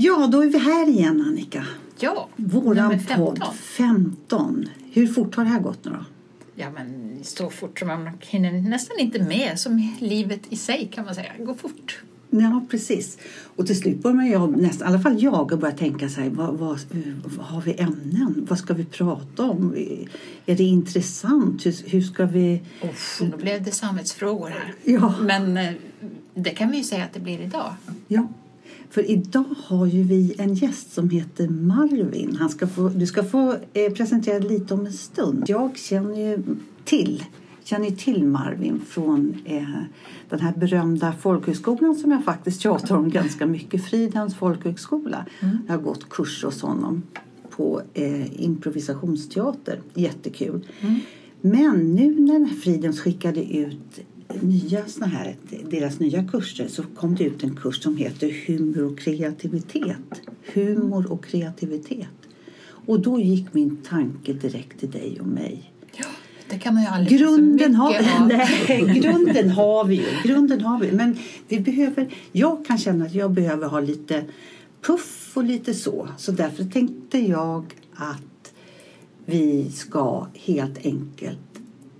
Ja, då är vi här igen Annika. Ja, Våran nummer 15. podd 15. Hur fort har det här gått nu då? Ja, men så fort som man hinner nästan inte med. Som livet i sig kan man säga. Går fort. Ja, precis. Och till slut börjar ju, nästan, i alla fall jag, börja tänka så här, vad, vad, vad har vi ämnen? Vad ska vi prata om? Är det intressant? Hur, hur ska vi... Uff, då blev det samvetsfrågor här. Ja. Men eh, det kan vi ju säga att det blir idag. Ja, för idag har ju vi en gäst som heter Marvin. Han ska få, du ska få eh, presentera lite om en stund. Jag känner ju till, känner ju till Marvin från eh, den här berömda folkhögskolan som jag faktiskt tjatar om ganska mycket. Fridhems folkhögskola. Jag har gått kurs hos honom på eh, improvisationsteater. Jättekul. Men nu när Fridhems skickade ut nya såna här, deras nya kurser så kom det ut en kurs som heter Humor och kreativitet. Humor och kreativitet. Och då gick min tanke direkt till dig och mig. Ja, det kan man ju aldrig Grunden har, nej, grunden har vi ju. Grunden har vi. Men vi behöver, jag kan känna att jag behöver ha lite puff och lite så. Så därför tänkte jag att vi ska helt enkelt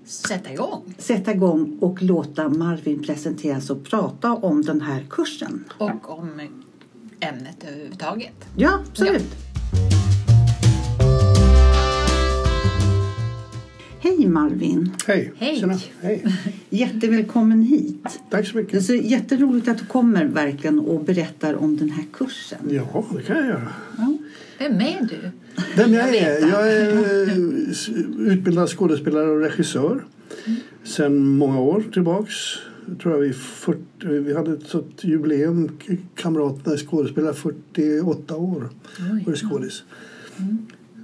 Sätta igång. sätta igång och låta Marvin presenteras och prata om den här kursen. Och om ämnet överhuvudtaget. Ja, absolut. Hej Marvin! Hej! Hej. Tjena. Hej! Jättevälkommen hit. Tack så Det är mycket. så jätteroligt att du kommer verkligen och berättar om den här kursen. Ja, det kan jag göra. Ja. Vem är du? Vem jag Jag är? Jag är eh, utbildad skådespelare och regissör sedan många år tillbaks. Jag tror jag vi, 40, vi hade ett sånt jubileum, kamraterna i skådespelare, 48 år Oj. var det skådis.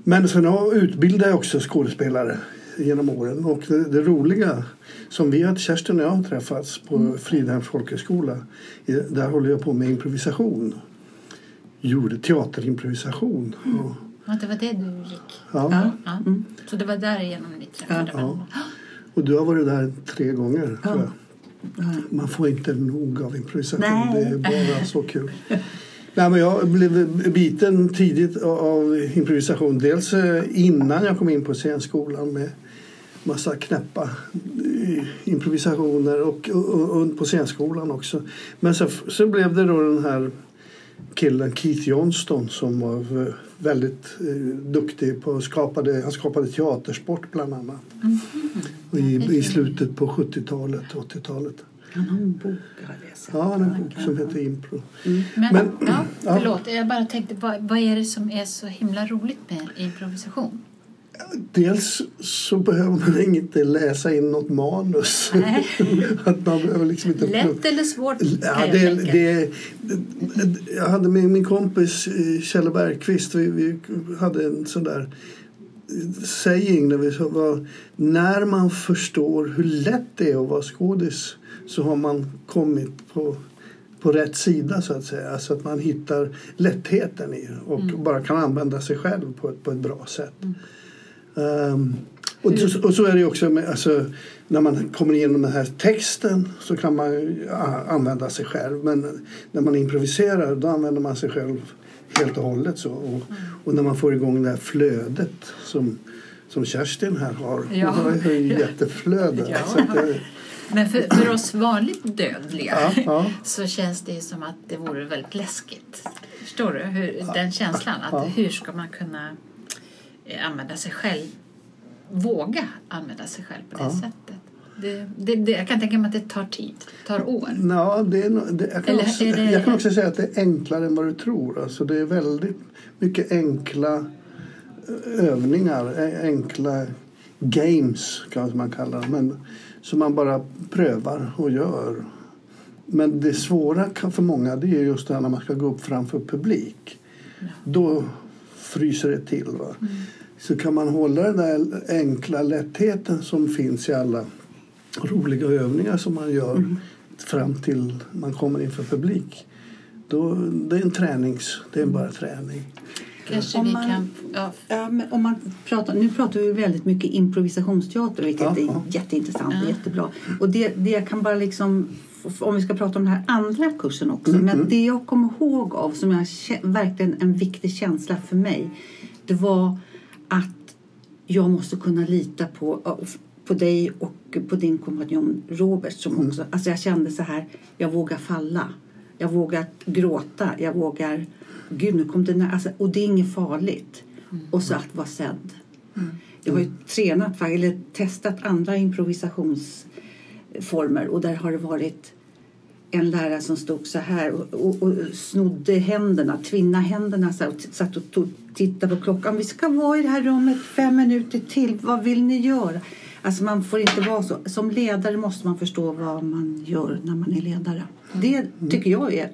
Men sen utbildade jag också skådespelare genom åren. Och det, det roliga som vi har, Kerstin och jag har träffats på Fridhems folkhögskola. Där håller jag på med improvisation. Gjorde teaterimprovisation. Och, Ja, det var det du gick. ja. Ja. Ja. Så det var därigenom ni träffade Ja. varandra. och du har varit där tre gånger. Ja. Tror jag. Man får inte nog av improvisation. Nej. Det är bara så kul. Nej, men jag blev biten tidigt av improvisation. Dels eh, innan jag kom in på scenskolan med massa knäppa eh, improvisationer och, och, och på scenskolan också. Men så, så blev det då den här killen Keith Johnston som var eh, väldigt eh, duktig på skapade, han skapade teatersport bland annat. Och I, I slutet på 70-talet, 80-talet. Han har en bok har jag läst. Ja, en bok som heter Impro. Men, Men- ja, ja. förlåt, jag bara tänkte, vad, vad är det som är så himla roligt med improvisation? Dels så behöver man inte läsa in något manus. Att man behöver liksom inte Lätt eller svårt? Ja, jag det, det, jag hade med min kompis eh, Kjell Bergqvist, vi, vi hade en sån där saying där vi sa var, när man förstår hur lätt det är att vara skådis så har man kommit på, på rätt sida så att säga. Alltså att man hittar lättheten i och bara kan använda sig själv på ett, på ett bra sätt. Ehm, och, så, och så är det också med, alltså, när man kommer igenom den här texten så kan man använda sig själv. Men när man improviserar då använder man sig själv helt och hållet. Så. Och, och när man får igång det här flödet som, som Kerstin här har. Ja. Hon har ju jätteflöde. Ja. Det, Men för, för oss vanligt dödliga Ja, ja. så känns det som att det vore väldigt läskigt. Förstår du? Hur, den känslan. Att. Hur ska man kunna använda sig själv? Våga använda sig själv på det Ja. sättet. Det, det, det, jag kan tänka mig att det tar tid, tar år. Ja, det är, det, jag, kan Eller också, det- jag kan också säga att det är enklare än vad du tror. Alltså det är väldigt mycket enkla eh, övningar, eh, enkla games kan man kalla det. Men, som man bara prövar och gör. Men det svåra för många det är just det här när man ska gå upp framför publik. Då fryser det till. Va? Så kan man hålla den där enkla lättheten som finns i alla roliga övningar som man gör fram till man kommer inför publik. Då, det är en tränings, det är bara träning. Kanske Om vi man- kan... Ja, om man pratar, nu pratar vi väldigt mycket improvisationsteater vilket Ja, är ja. jätteintressant och jättebra. Och det, det kan bara liksom om vi ska prata om den här andra kursen också. Men det jag kommer ihåg av som jag verkligen en viktig känsla för mig. Det var att jag måste kunna lita på, på dig och på din kompanjon Robert. Som också, alltså jag kände så här, jag vågar falla. Jag vågar gråta. Jag vågar, gud nu kom det nära. Alltså, och det är inget farligt. Och så att vara sedd. Jag har ju tränat, eller testat andra improvisationsformer och där har det varit en lärare som stod så här och, och, och snodde händerna, tvinna händerna så här, och satt och tog, tittade på klockan. Vi ska vara i det här rummet fem minuter till. Vad vill ni göra? Alltså man får inte vara så. Som ledare måste man förstå vad man gör när man är ledare. Det tycker jag är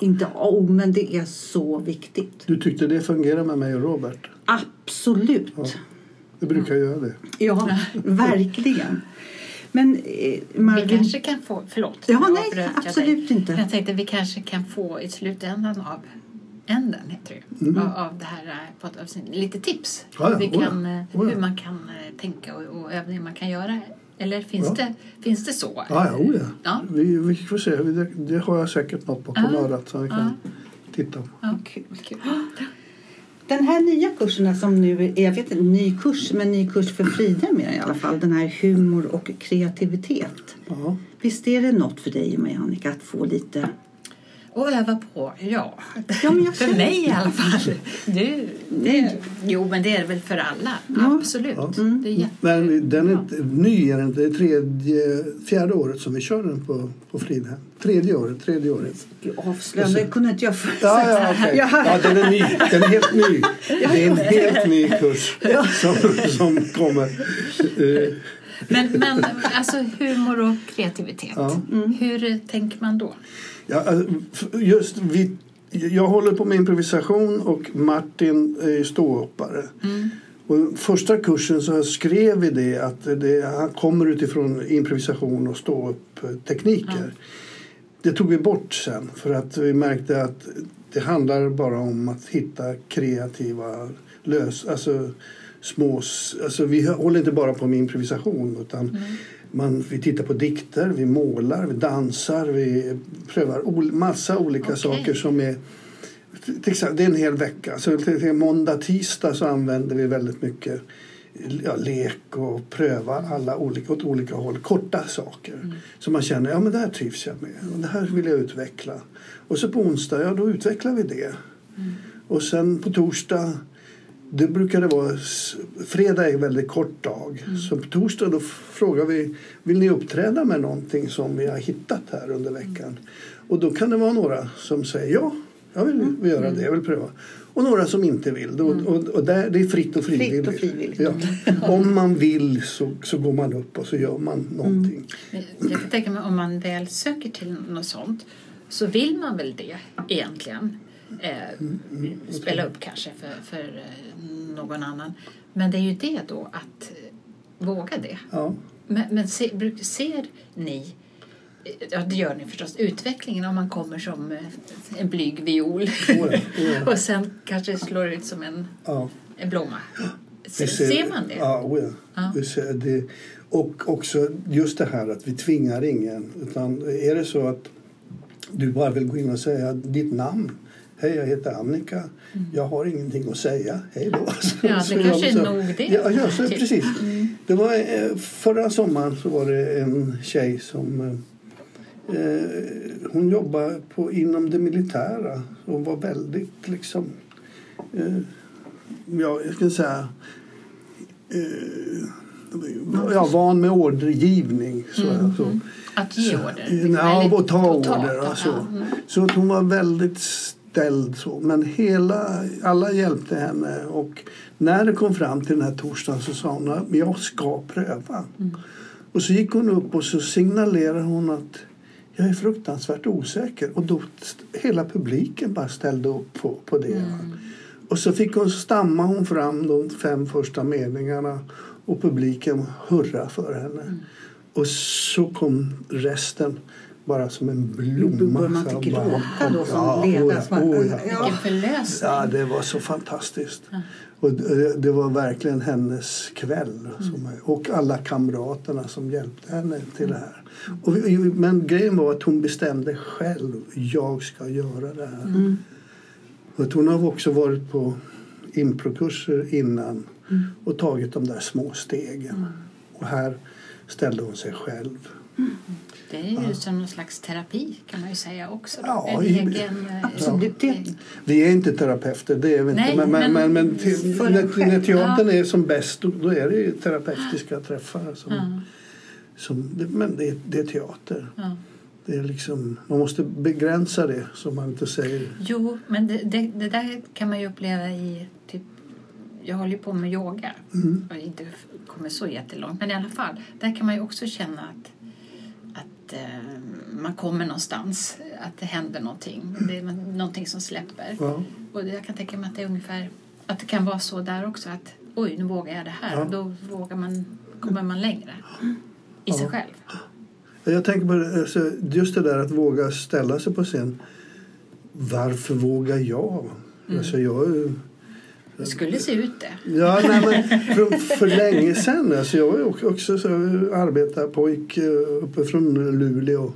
inte A och O, men det är så viktigt. Du tyckte det fungerade med mig och Robert? Absolut. Ja. Det brukar göra det. Ja, verkligen. Men eh, Vi Margit... kanske kan få, förlåt. Ja, nej, jag absolut dig. inte. Jag tänkte vi kanske kan få i slutändan av änden, heter det Mm. av, det här eh, poddavsnittet, lite tips. Ja, hur, vi oh kan, eh, oh ja. hur man kan eh, tänka och, och övningar man kan göra. Eller finns, Ja. det, finns det så? Ja, ja, oh ja. Ja. Vi, vi får se. Det, det har jag säkert något bakom Ja. örat som vi kan titta på. Ja. Kul. Kul. Den här nya kursen som nu är, jag vet inte ny kurs, men ny kurs för Fridhem i alla fall. Den här humor och kreativitet. Ja. Visst är det något för dig och mig Annika att få lite... Och öva på, ja. Ja, men jag för känner- mig i alla fall. Du, det, jo, men det är det väl för alla. Ja. Absolut. Ja. Det är jätte... Men den är inte, ny är den inte. Det är tredje, fjärde året som vi kör den på, på Fridhem. Tredje året, tredje året. Avslöjande det kunde inte jag för Ja, ja, okej. ja, den är ny. Den är helt ny. Det är en helt ny kurs som, som kommer. Men, men alltså humor och kreativitet. Ja. Hur tänker man då? Ja, f- just vi, jag håller på med improvisation och Martin är ståuppare. Och första kursen så skrev vi det att det, han kommer utifrån improvisation och ståupptekniker. Det tog vi bort sen för att vi märkte att det handlar bara om att hitta kreativa lös... Alltså, små... Alltså vi håller inte bara på med improvisation utan man, vi tittar på dikter, vi målar, vi dansar, vi prövar ol, massa olika Okej. saker som är det är en hel vecka. Så till, måndag, tisdag så använder vi väldigt mycket ja, lek och pröva alla olika, åt olika håll. Korta saker. Så man känner, ja men det här trivs jag med. Och det här vill jag utveckla. Och så på onsdag, ja då utvecklar vi det. Och sen på torsdag, det brukar det vara, fredag är en väldigt kort dag. Så på torsdag då frågar vi, vill ni uppträda med någonting som vi har hittat här under veckan? Och då kan det vara några som säger ja, jag vill göra det, jag vill pröva. Och några som inte vill. Och, och, och där, det är fritt och frivilligt. och frivilligt. Ja. Om man vill så, så går man upp och så gör man någonting. Jag kan tänka mig om man väl söker till något sånt så vill man väl det egentligen. Eh, spela upp kanske för, för eh, någon annan. Men det är ju det då att eh, våga det. Ja. Men, men se, ser ni, ja det gör ni förstås, utvecklingen om man kommer som eh, en blyg viol Oh ja, oh ja. och sen kanske slår ut som en, en blomma? Se, Vi ser, man det? Ja, oh ja. Ja. Vi ser det. Och också just det här att vi tvingar ingen. Utan är det så att du bara vill gå in och säga ditt namn. Hej, jag heter Annika. Jag har ingenting att säga. Hej då. Så- Mm. Ja, det så kanske jag- är så- nog det. Ja, ja så, Typ. precis. Det var, eh, förra sommaren så var det en tjej som eh, eh, hon jobbade på, inom det militära och var väldigt liksom eh, ja, jag ska säga eh, ja, van med ordergivning. Så, så. Att ge order? Ja, Eller och ta order. ja, och så. ja, mm. så att hon var väldigt ställd. Så. Men hela, alla hjälpte henne. Och när det kom fram till den här torsdagen så sa hon att jag ska pröva. Mm. Och så gick hon upp och så signalerade hon att jag är fruktansvärt osäker. Och då hela publiken bara ställde upp på, på det. Mm. Och så fick hon stamma hon fram de fem första meningarna och publiken hurra för henne. Mm. Och så kom resten bara som en blomma. Börjar man inte bara- gråta då som Ja, ledare? ja, oh ja. Vilken förlösning. Ja, det var så fantastiskt. Och det, det var verkligen hennes kväll. Som, och alla kamraterna som hjälpte henne till det här. Och men grejen var att hon bestämde själv. Jag ska göra det här. Och att hon har också varit på improkurser innan och tagit de där små stegen. Och här ställde hon sig själv. Det är ju som någon slags terapi kan man ju säga också. Ja, en i- egen... eh, Absolut. Det, Vi är inte terapeuter, det är vi inte. Nej, men, men, men, men men till, när, när teatern Ja. är som bäst då, är det ju terapeutiska träffar. Som, Ja. som, men det, är- det är teater. Ja. Det är liksom, man måste begränsa det som man inte säger. Jo, men det, det, det där kan man ju uppleva i typ... Jag håller ju på med yoga. Mm. Och inte kommer så jättelångt. Men i alla fall, där kan man ju också känna att, att eh, man kommer någonstans. Att det händer någonting. Det är någonting som släpper. Ja. Och jag kan tänka mig att det är ungefär... Att det kan vara så där också. Att oj, nu vågar jag det här. Ja. Då vågar man, kommer man längre. I sig själv. Jag tänker på det, alltså, just det där att våga ställa sig på scen. Varför vågar jag? Mm. Alltså, jag Det skulle se ut det. Ja, nej, men för, för länge sedan. Alltså jag var också- så arbetarpojk eh, uppe från Luleå.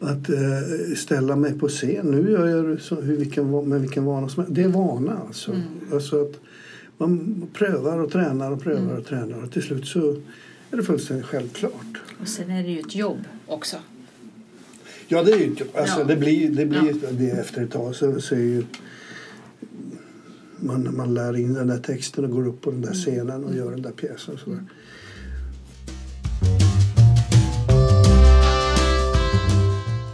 Att eh, ställa mig på scen. Nu gör jag så, hur, vilken, med vilken vana som helst. Det är vana alltså. alltså att man prövar och tränar och prövar och tränar. Och till slut så är det fullständigt självklart. Och sen är det ju ett jobb också. Ja, det är ju alltså, Ja. det blir, det blir det efter ett tag så, så är ju man, man lär in den där texten och går upp på den där scenen och gör den där pjäsen. Så.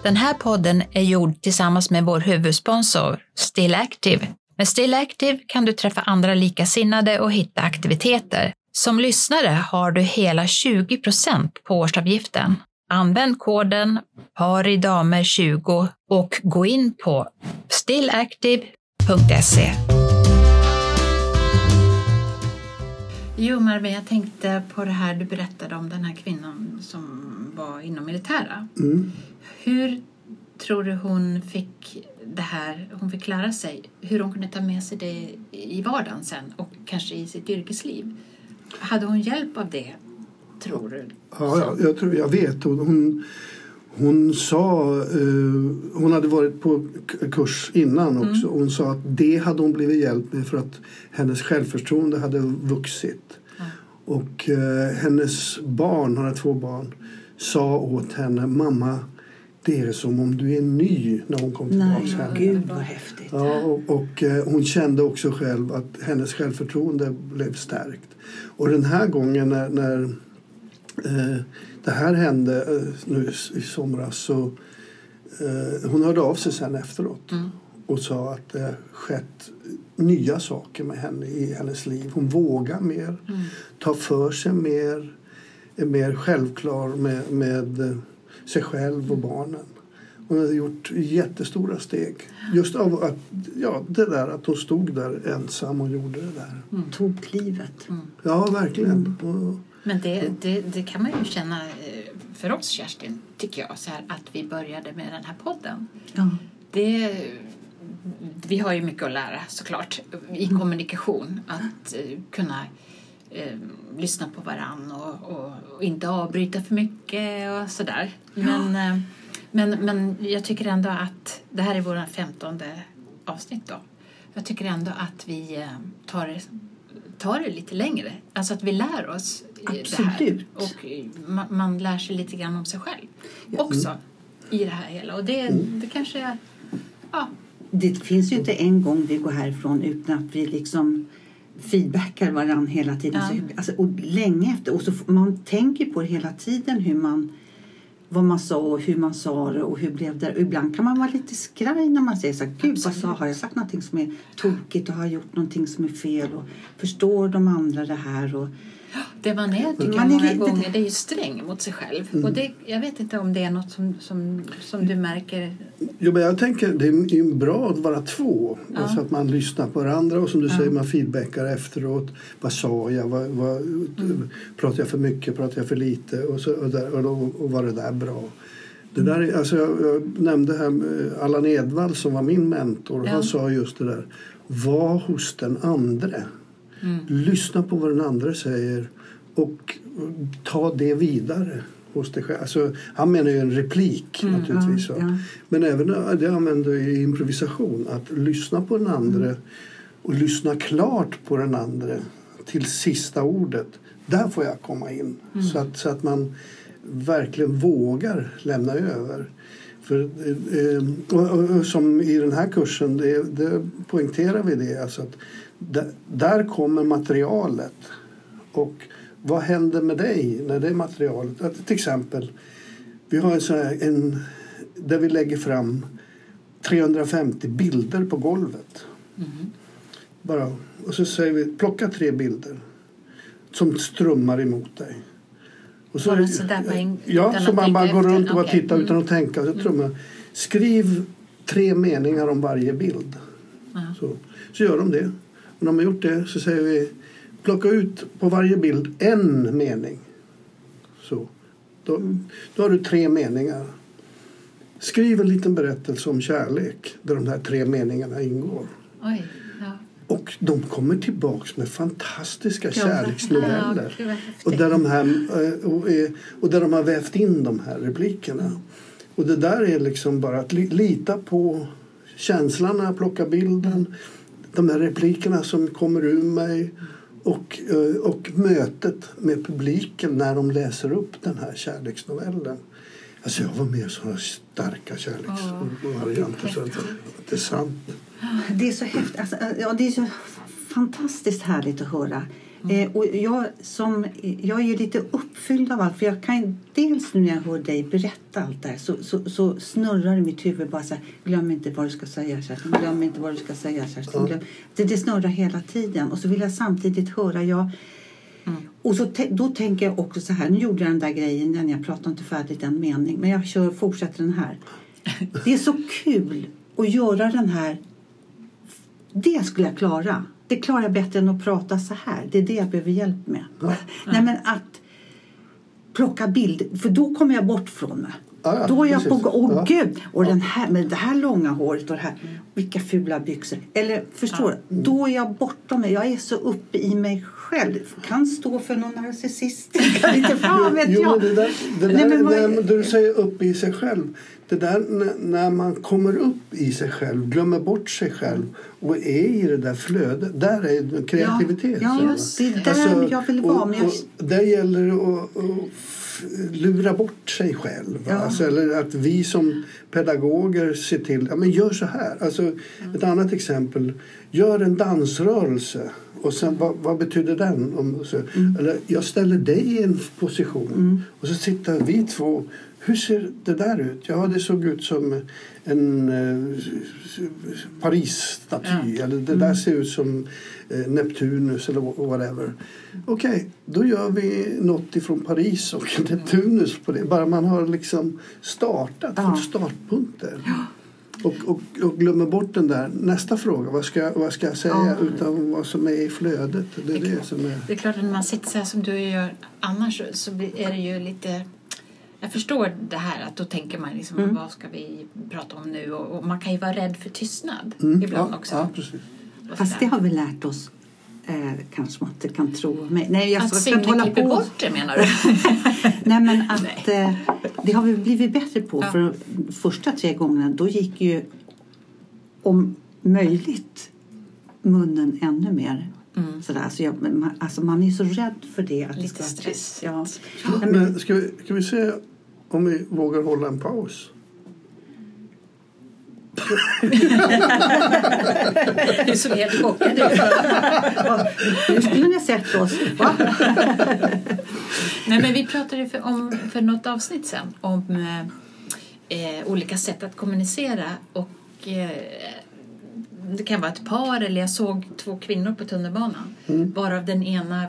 Den här podden är gjord tillsammans med vår huvudsponsor Still Active. Med Still Active kan du träffa andra likasinnade och hitta aktiviteter. Som lyssnare har du hela 20% på årsavgiften. Använd koden PARIDAMER20 och gå in på stillactive.se. Jo, Marvin, jag tänkte på det här du berättade om den här kvinnan som var inom militära. Mm. Hur tror du hon fick det här, hon fick lära sig, hur hon kunde ta med sig det i vardagen sen och kanske i sitt yrkesliv? Hade hon hjälp av det, tror du? Ja, ja, jag, tror, jag vet. Hon, hon, hon sa... Eh, hon hade varit på kurs innan också. Hon sa att det hade hon blivit hjälpt med för att hennes självförtroende hade vuxit. Och eh, hennes barn, hon har två barn, sa åt henne mamma det är som om du är ny när hon kom tillbaka hem. gud vad häftigt. Ja, och, och eh, hon kände också själv att hennes självförtroende blev stärkt. Och den här gången när, när eh, det här hände eh, nu i somras så eh, hon hörde av sig sen efteråt och sa att det skett nya saker med henne i hennes liv. Hon vågar mer, tar för sig mer, är mer självklar med, med eh, sig själv och barnen. Hon har gjort jättestora steg. Just av att, ja, det där att hon stod där ensam och gjorde det där. Tog klivet. Ja, verkligen. Och, Men det, det, det kan man ju känna eh, för oss, Kerstin, tycker jag, så här, att vi började med den här podden. Ja. Det, vi har ju mycket att lära såklart i kommunikation. Att eh, kunna eh, lyssna på varann och, och, och inte avbryta för mycket och sådär. Men, eh, men, men jag tycker ändå att det här är vår femtonde avsnitt då. Jag tycker ändå att vi tar det, tar det lite längre. Alltså att vi lär oss i det här. Absolut. Och eh, man, man lär sig lite grann om sig själv också i det här hela. Och det, det kanske är... Ja, Det finns ju inte en gång vi går härifrån utan att vi liksom feedbackar varandra hela tiden. Ja. Så, alltså, och länge efter. Och så man tänker på det hela tiden hur man vad man sa och hur man sa det och hur blev det. Ibland kan man vara lite skraj när man säger så här, gud vad sa, har jag sagt någonting som är tokigt och har jag gjort någonting som är fel? Och förstår de andra det här? Och Det man är, tycker Man är många gånger, det är ju sträng mot sig själv. Och det, jag vet inte om det är något som, som, som du märker. Jo, men jag tänker det är bra att vara två. Ja. Alltså att man lyssnar på varandra och som du säger man feedbackar efteråt. Vad sa jag? Vad, vad, Mm. Pratade jag för mycket? Pratade jag för lite? Och, så, och, där, och, och var det där bra? Det där, är- alltså jag, jag nämnde här med Allan Edwall som var min mentor. Ja. Han sa just det där. Var hos den andre. Mm. Lyssna på vad den andra säger och ta det vidare hos dig själv. Alltså, han menar ju en replik naturligtvis. Ja, ja. Men även eh, det använder jag i improvisation. Att lyssna på den andra och lyssna klart på den andra till sista ordet. Där får jag komma in. Så, att, så att man verkligen vågar lämna över. För, eh, eh, och, och, och som i den här kursen, det, det poängterar vi det. Alltså att där, där kommer materialet. Och vad händer med dig när det materialet... Att, till exempel, vi har en sån här, en, där vi lägger fram 350 bilder på golvet. Bara, och så säger vi plocka tre bilder som strömmar emot dig. Och Bara sådär på en- ja, så man bara går runt och bara Okej. tittar utan att tänka. Så trummar. Skriv tre meningar om varje bild. Ja. Så, så gör de det. När de har gjort det så säger vi plocka ut på varje bild en mening. Så. Då, då har du tre meningar. Skriv en liten berättelse om kärlek där de här tre meningarna ingår. Oj, ja. Och de kommer tillbaks med fantastiska kärleksnoveller. Ja. Och där, de här, eh, och, eh, och där de har vävt in de här replikerna. Och det där är liksom bara att li- lita på känslan när jag plockar bilden. De här replikerna som kommer ur mig. Och, eh, och mötet med publiken när de läser upp den här kärleksnovellen. Alltså jag var med i sådana starka kärleksvarianter. Att det är sant. Det är så häftigt. Alltså, ja, det är så fantastiskt härligt att höra. Eh, och jag, som, jag är ju lite uppfylld av allt. För jag kan, dels nu när jag hör dig berätta allt det här så, så, så snurrar i mitt huvud bara så här. Glöm inte vad du ska säga Kerstin. Glöm inte vad du ska säga Kerstin. Glöm. Det, det snurrar hela tiden. Och så vill jag samtidigt höra. Jag, och så, då tänker jag också så här. Nu gjorde jag den där grejen. Den jag pratade inte färdigt en mening. Men jag kör, fortsätter den här. Det är så kul att göra den här det skulle jag klara. Det klarar jag bättre än att prata så här. Det är det jag behöver hjälp med. Nej, men att plocka bild, för då kommer jag bort från mig. Ja, ja, då är jag på precis. Åh Ja. gud! Och den här, med det här långa håret och det här. Vilka fula byxor. Eller förstår du? Då är jag bortom mig. Jag är så uppe i mig själv. Kan stå för någon narcissist. Inte fan vet Jo, jag. men det där, det Nej, där, men vad- det där du säger upp i sig själv. Det där när, man kommer upp i sig själv, glömmer bort sig själv och är i det där flödet. Där är kreativitet. Ja, så. just det. Det är där jag vill vara, Och, jag- och där gäller det att, f- lura bort sig själv. Ja. Alltså, eller att vi som pedagoger ser till, ja men gör så här. Alltså, ett annat exempel, gör en dansrörelse. Och sen, vad, vad betyder den? Om, så, Mm. Eller jag ställer dig i en position och så sitter vi två. Hur ser det där ut? Ja, det såg ut som en eh, Paris-staty. Eller det Mm. där ser ut som eh, Neptunus eller wha- whatever. Okej, då gör vi något ifrån Paris och Neptunus på det. Bara man har liksom startat, Ja. startpunkter. Och, och, och glömmer bort den där nästa fråga. Vad ska, vad ska jag säga Ja. utan vad som är i flödet? Det är det som är... Det är klart när man sitter så här som du gör annars så är det ju lite... Jag förstår det här att då tänker man liksom Mm. vad ska vi prata om nu och, och man kan ju vara rädd för tystnad Mm, ibland ja, också. Ja, precis. Fast det har vi lärt oss. Eh, kanske man inte kan tro mig. Nej, jag Att hålla klipper på. bort det menar du? Nej, men att eh, det har vi blivit bättre på. Ja. För de första tre gångerna då gick ju om möjligt munnen ännu mer. Mm. Sådär. Alltså, jag, man, alltså man är så rädd för det. Att Lite det ska, stress. Ja. Nej, men, Men ska vi, ska vi se om vi vågar hålla en paus? Du såg helt chockad ut. nu skulle ni ha sett oss. Nej, men vi pratade för, om, för något avsnitt sen om eh, eh, olika sätt att kommunicera. Och, eh, det kan vara ett par eller jag såg två kvinnor på tunnelbanan. Varav den ena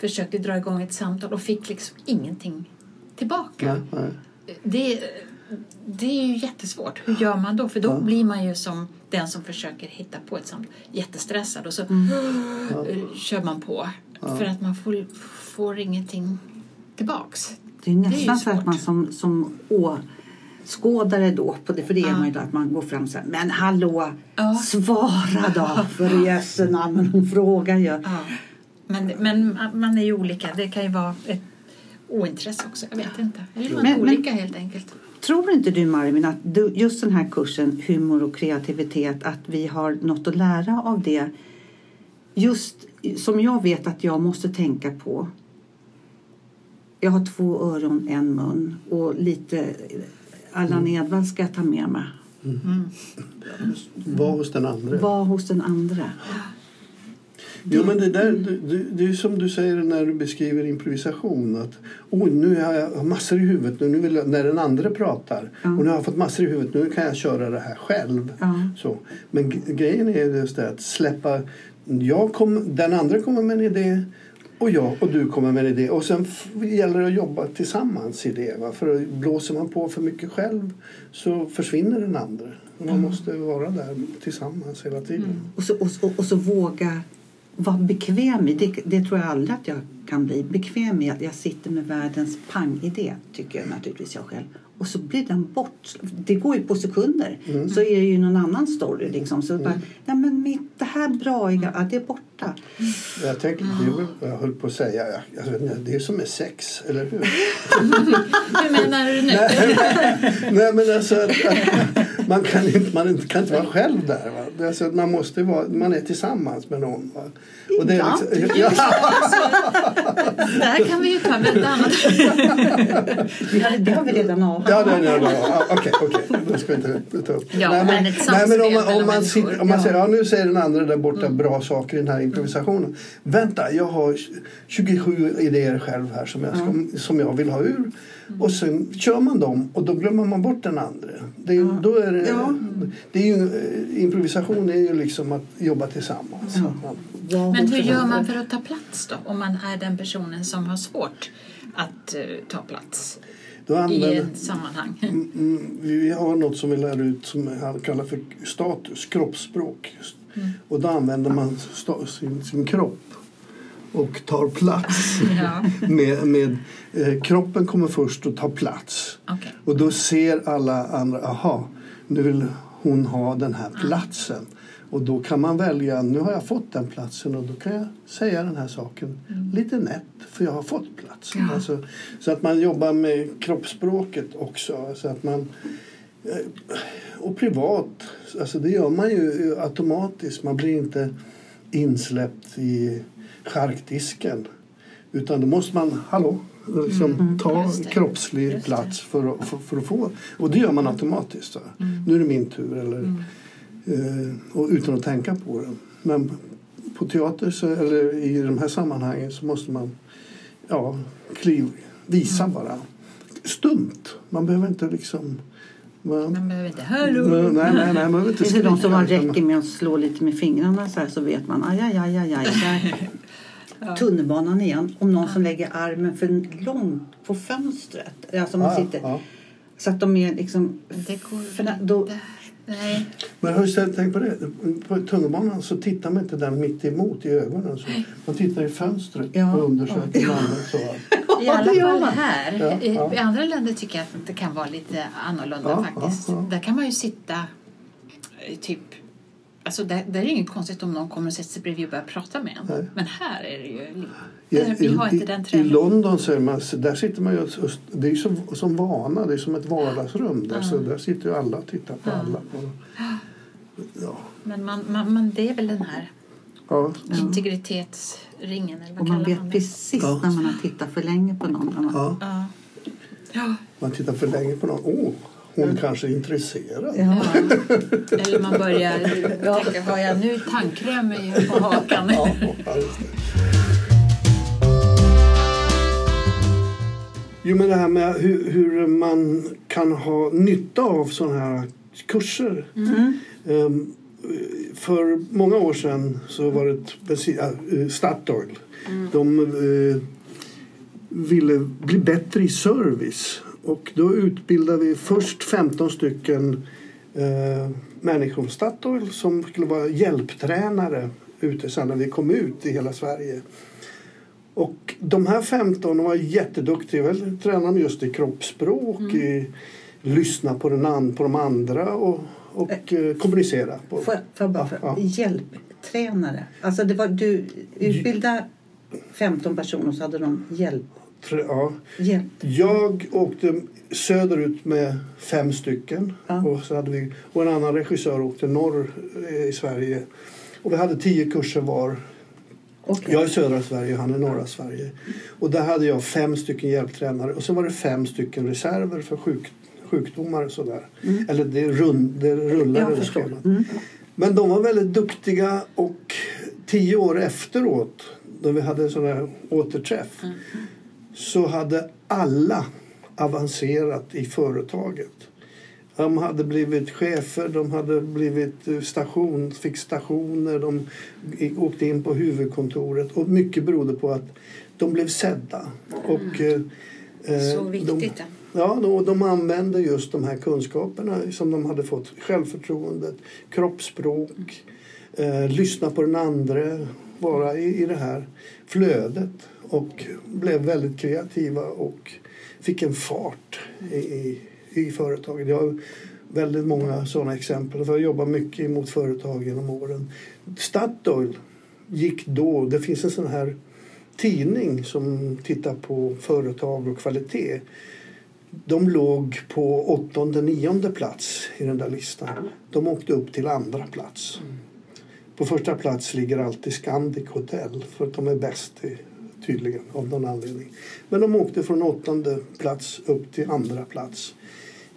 försökte dra igång ett samtal och fick liksom ingenting tillbaka. Nej, nej. Det, det är ju jättesvårt. Hur gör man då? För då Ja. blir man ju som den som försöker hitta på ett samtal jättestressad och så kör man på. För att man får, får ingenting tillbaks. Det är ju nästan så att svårt. man som, som å, skådare då, på det, för det är man ju då, att man går fram så här, men hallå, svara då för jösse namn, men hon frågar ju. Ja. Men, men man är ju olika. Det kan ju vara ett ointresse också. Jag vet inte. Vill man Men- men- olika helt enkelt. Tror inte du Marvin att du, just den här kursen humor och kreativitet att vi har något att lära av det just som jag vet att jag måste tänka på. Jag har två öron, en mun och lite Allan Edwall ska jag ta med mig. Var hos den andra. Var hos den andra. Jo, men det, där, det, det, är som du säger när du beskriver improvisation. Att, oh, nu har jag massor i huvudet nu, vill jag, när den andra pratar. Ja. Och nu har jag fått massor i huvudet, nu kan jag köra det här själv. Ja. Så. Men grejen är just det att släppa... Jag kom, den andra kommer med en idé och jag och du kommer med en idé. Och sen gäller det att jobba tillsammans i det. Va? För blåser man på för mycket själv så försvinner den andra. Man måste vara där tillsammans hela tiden. Och så, och, och, och så våga vara bekväm i. Det, det tror jag aldrig att jag kan bli. Bekväm i att jag sitter med världens pangidé, tycker jag naturligtvis jag själv. Och så blir den bort. Det går ju på sekunder. Så är det ju någon annan story liksom. Så bara, nej men mitt, det här bra, ja, det är borta. Jag tänker, det jag höll på att säga. Jag, vet inte, det är som med sex, eller hur? Hur menar du nu? Nej, men alltså, att, att man, kan inte, man kan inte vara själv där. Va? Det är Alltså, att man, måste vara, man är tillsammans med någon. Va? Och det är Ibland. liksom, ja, Det här kan vi ju ta med ett annat. Vi hade, det har vi redan av. ja, det, ja, ja, okej, okej. Då ska vi inte ta upp. Ja, men ett nej, men om man, om man, sitter, om man Ja. säger, ja nu säger den andra där borta bra saker i den här improvisationen. Vänta, jag har 27 idéer själv här som jag, ska, som jag vill ha ur. Och sen kör man dem och då glömmer man bort den andra. Det är, ju- då är det, Ja. det är ju, improvisation är ju liksom att jobba tillsammans. Ja. Men hur gör man för att ta plats då? Om man är den personen som har svårt att eh, ta plats då i använder, ett sammanhang. Mm, mm, vi har något som vi lär ut som han kallar för status, kroppsspråk. Och då använder man sta- sin, sin kropp och tar plats. Ja, med, med, eh, kroppen kommer först och tar plats. okej. Och då ser alla andra, aha, nu vill hon ha den här platsen. Och då kan man välja, nu har jag fått den platsen och då kan jag säga den här saken lite nätt för jag har fått platsen. Alltså, så att man jobbar med kroppsspråket också. Så att man, eh, och privat, alltså det gör man ju automatiskt. Man blir inte insläppt i charkdisken. Utan då måste man, hallå, liksom ta Just det. kroppslig plats för att, för, för att få. Och det gör man automatiskt. Va? Nu är det min tur. Eller, eh, och utan att tänka på det. Men på teater så, eller i de här sammanhangen så måste man ja, kliv, visa bara. Stumt. Man behöver inte liksom... Man, Man behöver inte hallå. nej, nej, nej, man behöver inte det de som man skrika, räcker med att slå lite med fingrarna så här så vet man aj, aj, aj, aj, aj. Tunnelbanan igen. Om någon som lägger armen för långt på fönstret. Alltså man Ja, sitter. ja. Så att de är liksom... Det går För då. Nej. Men har du ställt- tänkt på det? På tunnelbanan så tittar man inte den mitt emot i ögonen. Så. Man tittar i fönstret Ja. och undersöker Ja. mannen. Så. I alla fall här. Ja, I, ja. I andra länder tycker jag att det kan vara lite annorlunda Ja, faktiskt. ja, ja. Där kan man ju sitta eh, typ Alltså där, där är det inget konstigt om någon kommer och sätter sig bredvid och börjar prata med en. Nej. Men här är det ju... I, Där, vi har i, inte den I träningen. London så är man, där sitter man ju, och- det är ju som, som vana, det är som ett vardagsrum. Där, så där sitter ju alla och tittar på alla. Och, ja, Men man, man, man, det är väl den här ja, integritetsringen eller vad och man vet man precis Ja. när man har tittat för länge på någon. Man, ja. Ja. Ja. Man tittar för länge på någon. Åh, hon kanske är intresserad. Ja. Eller man börjar tänka, har jag nu tandkräm på hakan? Ja. Jo, men det här med hur, hur man kan ha nytta av sådana här kurser. Ehm, för många år sedan så var det bensin, äh, Statoil. De eh, ville bli bättre i service. Och då utbildade vi först 15 stycken eh, människor från Statoil som skulle vara hjälptränare ute sen när vi kom ut i hela Sverige. Och de här 15 var jätteduktiga. Väl tränade de just i kroppsspråk, i lyssna på, den an, på de andra och, och eh, kommunicera. På. Får jag, får jag bara Ja, ja. Hjälptränare. Alltså det var, du utbildade 15 personer så hade de hjälp. Ja. hjälp. Jag åkte söderut med fem stycken Ja. och, så hade vi, och en annan regissör åkte norr eh, i Sverige. Och vi hade tio kurser var. Okej. Jag är södra Sverige och han är norra Sverige. Och där hade jag fem stycken hjälptränare och så var det fem stycken reserver för sjuk, sjukdomar och sådär. Eller det, rund, det rullade. Mm. Men de var väldigt duktiga och tio år efteråt, då vi hade en sån här återträff, så hade alla avancerat i företaget. De hade blivit chefer, de hade blivit eh, station, fick stationer, de åkte in på huvudkontoret. Och mycket berodde på att de blev sedda. Och, eh, eh, Så viktigt. De, Ja, de, de använde just de här kunskaperna som de hade fått. Självförtroendet, kroppsspråk, eh, lyssna på den andra, vara i, i det här flödet. Och blev väldigt kreativa och fick en fart i, i, i företaget. Jag har väldigt många sådana exempel. För jag jobbar mycket mot företag genom åren. Statoil gick då, det finns en sån här tidning som tittar på företag och kvalitet. De låg på åttonde, nionde plats i den där listan. De åkte upp till andra plats. På första plats ligger alltid Scandic Hotel för att de är bäst i, tydligen av någon anledning. Men de åkte från åttonde plats upp till andra plats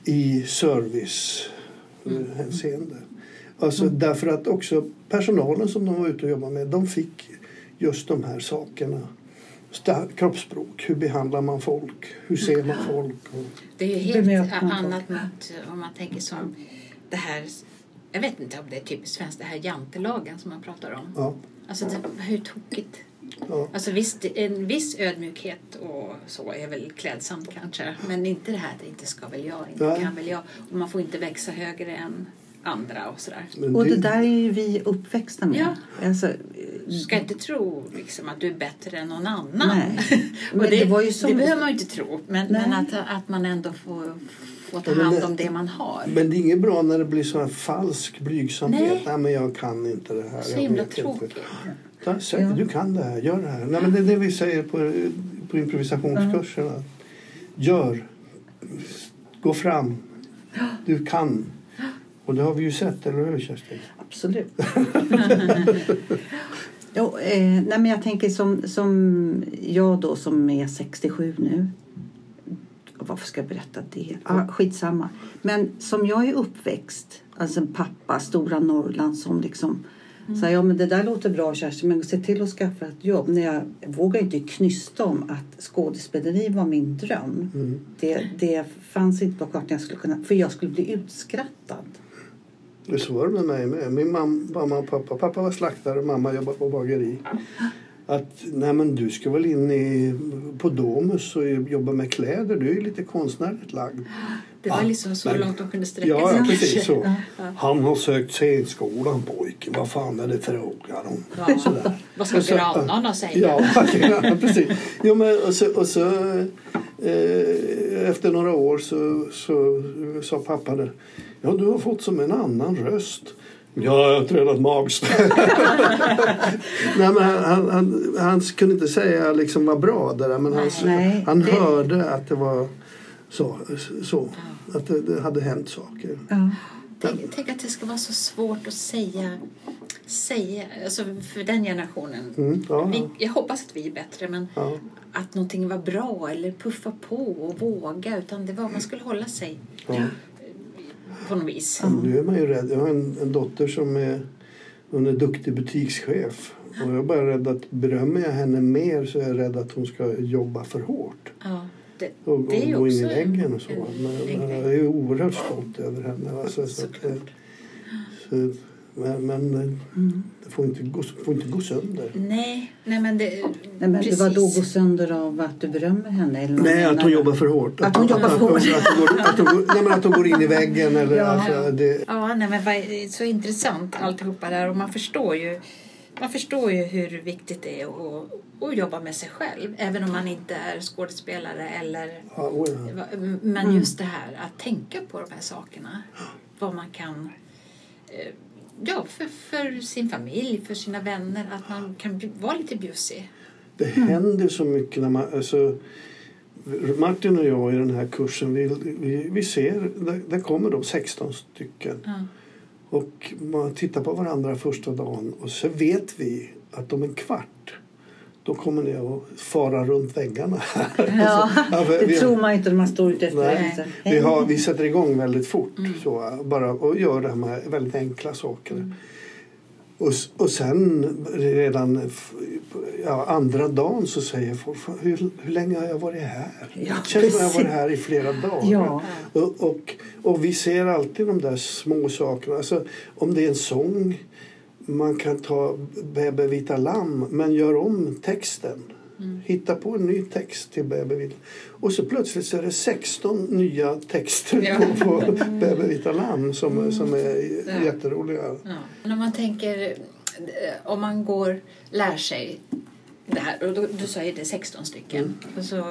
i service eh, hänseende. Alltså därför att också personalen som de var ute och jobbade med, de fick just de här sakerna. Kroppsspråk, hur behandlar man folk? Hur ser man folk? Och, Det är ju helt annat mot om man tänker som det här jag vet inte om det är typiskt svenskt, det här jantelagen som man pratar om. ja, Alltså det, hur tokigt. Ja. Alltså visst, en viss ödmjukhet och så är väl klädsamt kanske. Men inte det här att inte ska väl jag, inte Nej. kan väl jag. Och man får inte växa högre än andra och sådär. Och det där är ju vi uppväxta med. Ja. Alltså, Du ska inte tro liksom, att du är bättre än någon annan. Nej. och Men det, det var ju som- det behöver man ju inte tro. Men, men att, att man ändå får, får ta hand om det man har. Men det är inget bra när det blir så här falsk blygsamhet. Nej. Nej. men jag kan inte det här. Så jag himla inte. Ta, sök, Ja. Du kan det här, gör det här. Nej, men det är det vi säger på, på improvisationskurserna. Gör. Gå fram. Du kan. Och det har vi ju sett, eller hur Kerstin? Absolut. jo, eh, nej, men jag tänker som, som jag då som är 67 nu. Varför ska jag berätta det? Ah, skitsamma. Men som jag är uppväxt, alltså pappa, stora Norrland som liksom sa ja men det där låter bra Kerstin men se till att skaffa ett jobb. När jag vågar inte knysta om att skådespeleri var min dröm. Mm. Det, det fanns inte på kartan jag skulle kunna, för jag skulle bli utskrattad. Det så var det med mig med. Min mam, mamma och pappa. Pappa var slaktare, mamma jobbade på bageri. Att, nej men du ska väl in i, på Domus och jobba med kläder. Du är lite konstnärligt lagd. Det var liksom så men- långt de kunde sträcka Ja, sig. ja precis så. Ja. Han har sökt scenskolan pojken. Vad fan är det frågan om? Ja. Sådär. Vad ska grannarna säga? Ja, ja precis. Jo, men, och så, och så, eh, efter några år så, så sa pappa där. Ja, du har fått som en annan röst. Ja, jag har tränat. Nej, men han, han, han, han kunde inte säga liksom vad bra det där, men han, Nej, han det- hörde att det var så. så att det, det hade hänt saker. Ja. Tänk, tänk att det ska vara så svårt att säga, säga alltså för den generationen. Mm, ja, Vi, ja. jag hoppas att vi är bättre, men Ja. att någonting var bra eller puffa på och våga. Utan det var man skulle hålla sig Ja. på något vis. Nu är man ju rädd. Jag har en, en dotter som är, hon är duktig butikschef. Och jag är bara rädd att berömmer jag henne mer så är jag rädd att hon ska jobba för hårt. Det, Och, och det är ju gå in i också väggen och så. en- Men, en men jag är oerhört stolt över henne. Alltså, så att, eh, så, men men eh, det får inte, gå, får inte gå sönder. Nej, nej men det... Nej, men det var då precis. gå sönder av att du berömmer henne? Eller Nej, att hon jobbar för hårt. Att hon jobbar för hårt. Att, hon går, att, hon går, nej, men att hon går in i väggen. Eller, Ja. alltså, det, Ja, nej, men vad, så intressant alltihopa där och man förstår ju man förstår ju hur viktigt det är att, att jobba med sig själv. Även om man inte är skådespelare eller... Ja. Men just det här att tänka på de här sakerna. Vad man kan... eh, Ja, för, för sin familj, för sina vänner. Att man kan vara lite bjussig. Det händer så mycket när man... Alltså, Martin och jag i den här kursen, vi, vi, vi ser, det, det kommer då 16 stycken. Ja. Och man tittar på varandra första dagen och så vet vi att om en kvart då kommer ni att fara runt väggarna. Ja, Ja, för det vi- tror man inte när man står ute efter Nej. Vi, har, vi sätter igång väldigt fort så, bara, och gör det här med väldigt enkla saker. Och, s- och sen redan ja, andra dagen så säger folk "Fan, hur, hur länge har jag varit här? Ja, det känns som jag har varit här i flera dagar. Ja. Och, och, och vi ser alltid de där små sakerna. Alltså, om det är en sång, man kan ta Bebe vita lamm men gör om texten. Hitta på en ny text till Bebe vita Och så plötsligt så är det 16 nya texter Ja. på, på Bebe vita lamm som, som är Ja. jätteroliga. Ja. Om man tänker, om man går, lär sig det här, och då, du sa ju det är 16 stycken, och så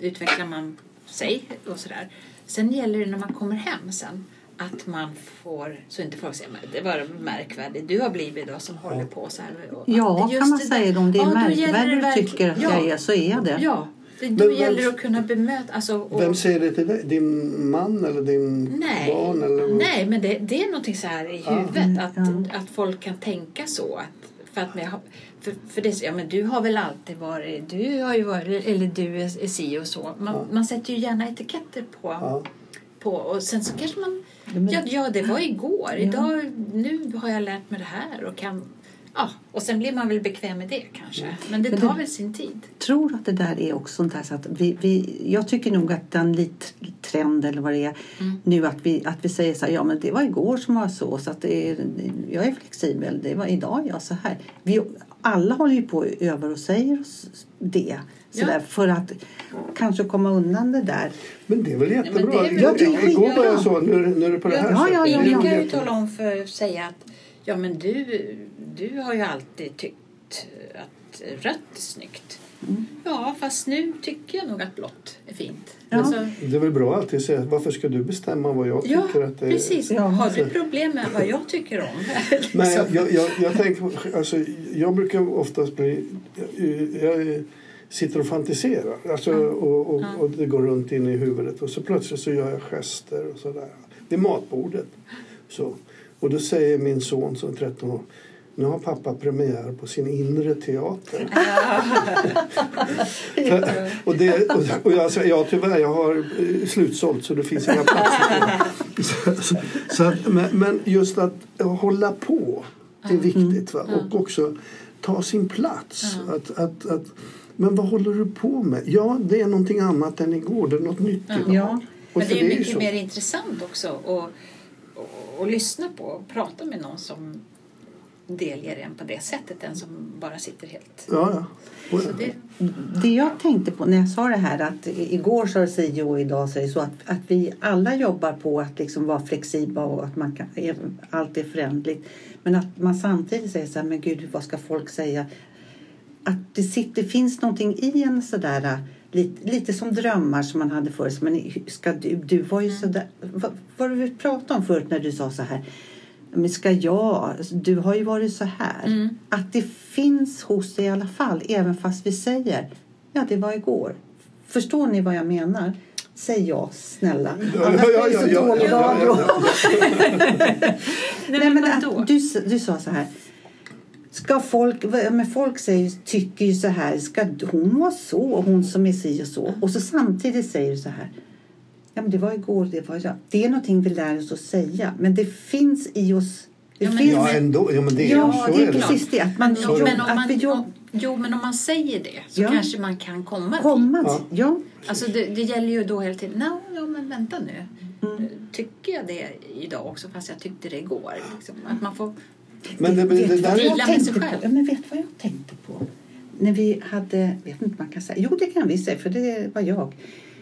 utvecklar man sig och sådär. Sen gäller det när man kommer hem sen att man får, så inte folk säger "Men det var märkvärdigt, du har blivit då som håller på så här. Och- Ja, just kan man det säga det. Om det är Ja, märkvärdigt du tycker att ja, jag är så är det. Ja, det, Men då vem- gäller det att kunna bemöta, alltså, och, Vem säger det till dig? Din man eller din Nej, barn? Eller? nej men det, det är någonting så här i huvudet att, Ja. att folk kan tänka så. Att, för att med, för, för det, ja, men du har väl alltid varit, du har ju varit, eller du är, är si och så. Man, Ja. man sätter ju gärna etiketter på, Ja. på och sen så kanske man, Ja, men- ja, ja det var igår, Ja. idag, nu har jag lärt mig det här och kan, ja, och sen blir man väl bekväm med det kanske. Men det Men tar det- väl sin tid. tror att det där är också sånt här så att vi, vi, jag tycker nog att den lit, trend eller vad det är Mm. nu att vi, att vi säger så här, ja men det var igår som var så så att det är, jag är flexibel, det var idag jag så här. Vi, alla håller ju på över och säger oss det så Ja. där, för att kanske komma undan det där. Men det är väl men jättebra. det är väl- Ja, det Igår var jag så, nu, nu är det på det här Ja, ja, sättet. ja, är Ingen kan ju tala om för säga att ja men du, du har ju alltid tyckt att rött är snyggt. Mm. Ja fast nu tycker jag nog att blått är fint. Ja. Alltså, Det är väl bra att alltid säga varför ska du bestämma vad jag ja tycker att det är? precis. Ja, har du problem med vad jag tycker om? Men jag, Liksom. jag, jag, jag tänker, alltså, jag brukar oftast bli, jag, jag sitter och fantiserar alltså, och, och, och det går runt in i huvudet och så plötsligt så gör jag gester och sådär vid matbordet. Så. Och då säger min son som är 13 år nu har pappa premiär på sin inre teater. För- och, det, och, och jag säger ja tyvärr jag har eh, slutsålt så det finns inga platser. så, så, så att, men, men just att hålla på det är viktigt. Va? Och också ta sin plats. Att, att, att, men vad håller du på med? Ja, det är någonting annat än igår. Det är något nytt idag. Ja. Och Men det är ju mycket så. mer intressant också att och, och lyssna på och prata med någon som delger en på det sättet än som bara sitter helt... Ja, ja. Och, Så det, Det jag tänkte på när jag sa det här att igår sa det si och idag säger det så att, att vi alla jobbar på att liksom vara flexibla och att man kan, allt är förändligt. Men att man samtidigt säger så här, men gud vad ska folk säga? Att det, sitter, det finns någonting i en sådär lite, lite som drömmar som man hade förut. Men ska du, du var ju sådär, vad, vad du pratade om förut när du sa så här men ska jag? Du har ju varit så här. Att det finns hos dig i alla fall, även fast vi säger ja, det var igår. Förstår ni vad jag menar? Säg ja, snälla. Annars blir det så ja, dålig radio. Nej, men att du, du sa så här. Ska folk, men folk säger, tycker ju så här, ska hon vara så, hon som är si och så. Och så samtidigt säger du så här. Ja, men det var igår, det var jag. Det är någonting vi lär oss att säga. Men det finns i oss. Det Ja, men- finns, ja, ändå. Ja, men det, Ja, så det är är precis det. Att man, Jo, Så- men om att man, vi om, jo, men om man säger det så Ja. kanske man kan komma dit. komma Ja. till. Ja. Alltså det, det gäller ju då hela tiden, no, ja men vänta nu. Mm. Tycker jag det idag också fast jag tyckte det igår? Liksom. Att man får... Men det, vet det där Vila jag med sig på? själv. Ja, men vet vad jag tänkte på? När vi hade, vet inte man kan säga, jo det kan vi säga för det var jag.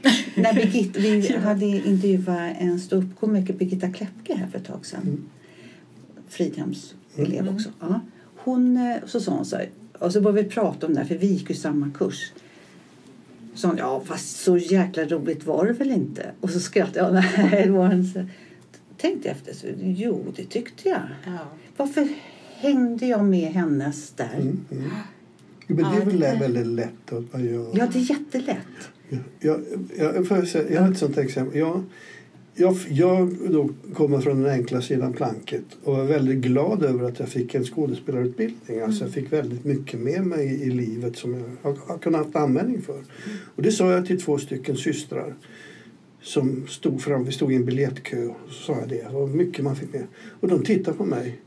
När Birgitta, vi hade intervjuat en ståuppkomiker, Birgitta Kläppke här för ett tag sedan. Fridhems elev också. Ja. hon, eh, så sa hon så här, och så började vi prata om det här, för vi gick ju samma kurs. Så hon, ja fast så jäkla roligt var det väl inte? Och så skrattade jag, nej det var inte. så." Tänkte jag efter, så, jo det tyckte jag. Ja. Varför hängde jag med hennes där? Mm, mm. Men det är väl väldigt lätt att man gör. Ja, det är jättelätt. Jag, jag, jag, säga, jag har ett sånt exempel. Jag, jag, jag då kommer från den enkla sidan planket och är väldigt glad över att jag fick en skådespelarutbildning. Alltså jag fick väldigt mycket med mig i livet som jag har, har kunnat haft användning för. Och det sa jag till två stycken systrar som stod fram, vi stod i en biljettkö och så sa jag det. Vad mycket man fick med. Och de tittade på mig.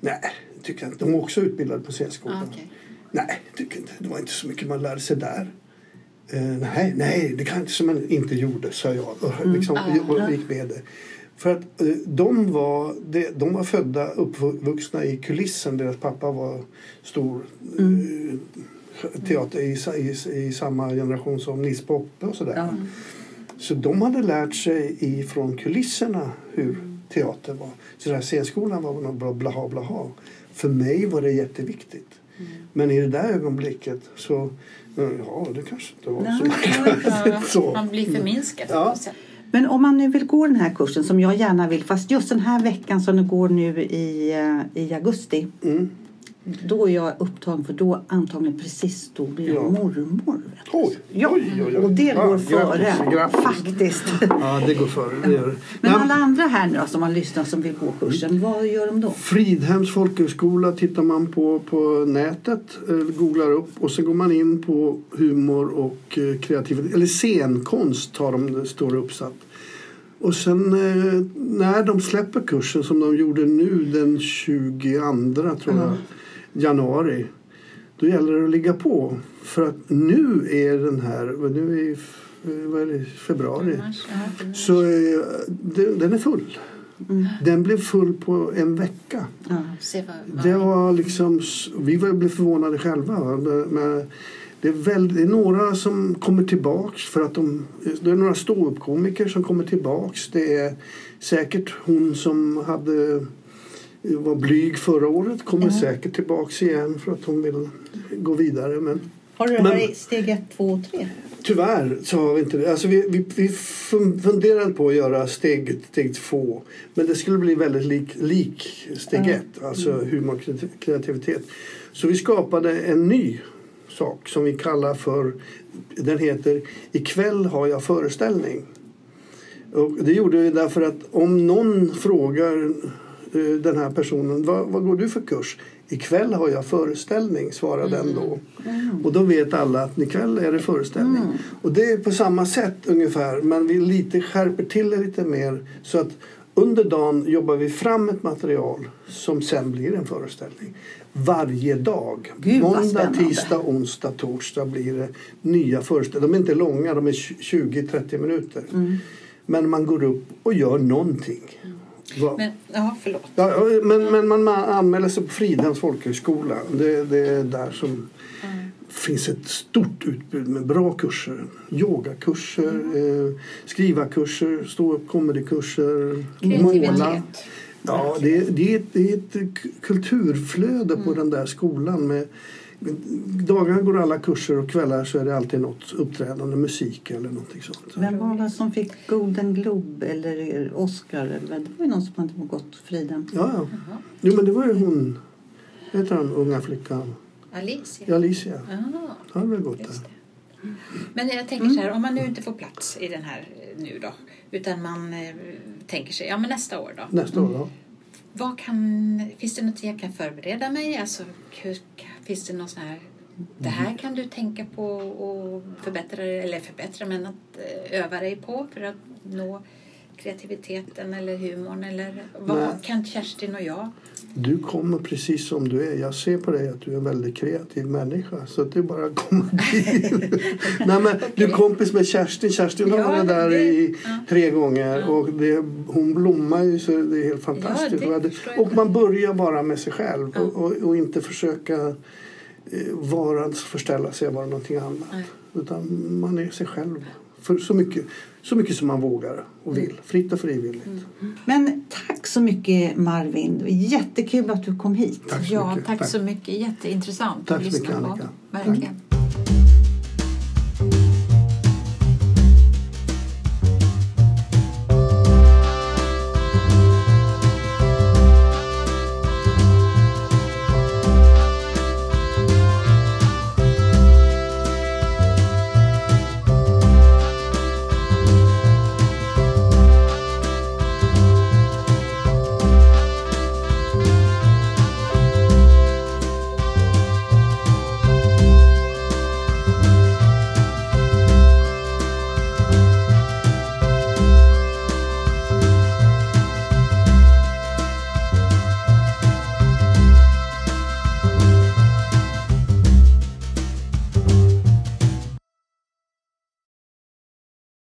Nej, det tycker jag inte. De är också utbildade på scenskolan. Ah, okej. Nej, tycker inte. Det var inte så mycket man lärde sig där. Eh, nej, nej, det kan inte som man inte gjorde, sa jag och, liksom, Ah. och gick med det. För att eh, de var, de, var födda, uppvuxna i kulissen. Deras pappa var stor eh, teater i, i, i samma generation som Nils Poppe och sådär. Ja. Så de hade lärt sig ifrån kulisserna hur teater var. Så den här scenskolan var något bra blaha blaha. För mig var det jätteviktigt. Men i det där ögonblicket så, ja det kanske inte var så Ja, så. Man blir förminskad. Ja. Men om man nu vill gå den här kursen som jag gärna vill, fast just den här veckan som det går nu i, eh, i augusti. Mm. Då är jag upptagen för då antagligen precis då blir jag Ja. mormor. Oj, Ja, oj, oj, oj. och det Ja, går grattis, före grattis. faktiskt. Ja, det går före. Det gör. Men alla andra här nu som har lyssnat som vill gå kursen, vad gör de då? Fridhems folkhögskola tittar man på på nätet, eh, googlar upp och så går man in på humor och eh, kreativitet, eller scenkonst har de, står uppsatt. Och sen eh, när de släpper kursen som de gjorde nu den 22 tror jag, januari. Då gäller det att ligga på. För att nu är den här, nu är f- vad är det, februari. Så eh, den, är full. Den blev full på en vecka. Ja. Det var liksom, vi blev förvånade själva. Men det, är väl, det är några som kommer tillbaks för att de, det är några ståuppkomiker som kommer tillbaks. Det är säkert hon som hade var blyg förra året kommer säkert tillbaks igen för att hon vill gå vidare. Men Har du det här i steg ett, två och tre? Tyvärr så har vi inte det. Alltså vi, vi, vi fun- funderade på att göra steg, steg två. Men det skulle bli väldigt lik, lik steg Ja. ett, alltså humor och kreati- kreativitet. Så vi skapade en ny sak som vi kallar för, den heter Ikväll har jag föreställning. Och det gjorde vi därför att om någon frågar den här personen, vad, vad går du för kurs? Ikväll har jag föreställning, svarar den då. Och då vet alla att ikväll är det föreställning. Och det är på samma sätt ungefär, men vi lite skärper till det lite mer så att under dagen jobbar vi fram ett material som sen blir en föreställning. Varje dag. Gud, Måndag, tisdag, onsdag, torsdag blir det nya föreställningar. De är inte långa, de är 20-30 minuter. Mm. Men man går upp och gör någonting. Va- Men, ja, förlåt. Ja, men, men man ma- anmäler sig på Fridhems folkhögskola. Det, det är där som finns ett stort utbud med bra kurser. Yogakurser, eh, skrivarkurser, stå-upp comedykurser, måla. Ja, det, är- det, är ett, det är ett kulturflöde på den där skolan. Med, dagarna går alla kurser och kvällar så är det alltid något uppträdande, musik eller någonting sånt. Vem var det som fick Golden Globe eller Oscar? Det var ju någon som hade gått Friden. Ja, ja. Jo, men det var ju hon, heter hon, unga flickan? Alicia. Alicia. Ah, Han har väl gått där. det. Men jag tänker så här, om man nu inte får plats i den här eh, nu då, utan man eh, tänker sig, ja men nästa år då. Nästa år, ja. Vad kan, finns det något jag kan förbereda mig? Alltså, hur, finns det något sån här, det här kan du tänka på och förbättra, eller förbättra, men att eh, öva dig på för att nå kreativiteten eller humorn eller vad Nej. kan Kerstin och jag? Du kommer precis som du är. Jag ser på dig att du är en väldigt kreativ människa. Så att det är bara att komma dit. Nej, men Du är kompis med Kerstin. Kerstin har Ja, varit där det- i ja. tre gånger. Och det, hon blommar ju så det är helt fantastiskt. Och jag. och man börjar bara med sig själv. Och, och, och inte försöka eh, vara, förställa sig och vara någonting annat. Nej. Utan man är sig själv För så mycket, så mycket som man vågar och vill. Fritt och frivilligt. Men tack så mycket Marvin. Jättekul att du kom hit. Tack så Ja, mycket. tack så mycket. Jätteintressant Tack att så lyssna mycket, på. Annika. Verkligen.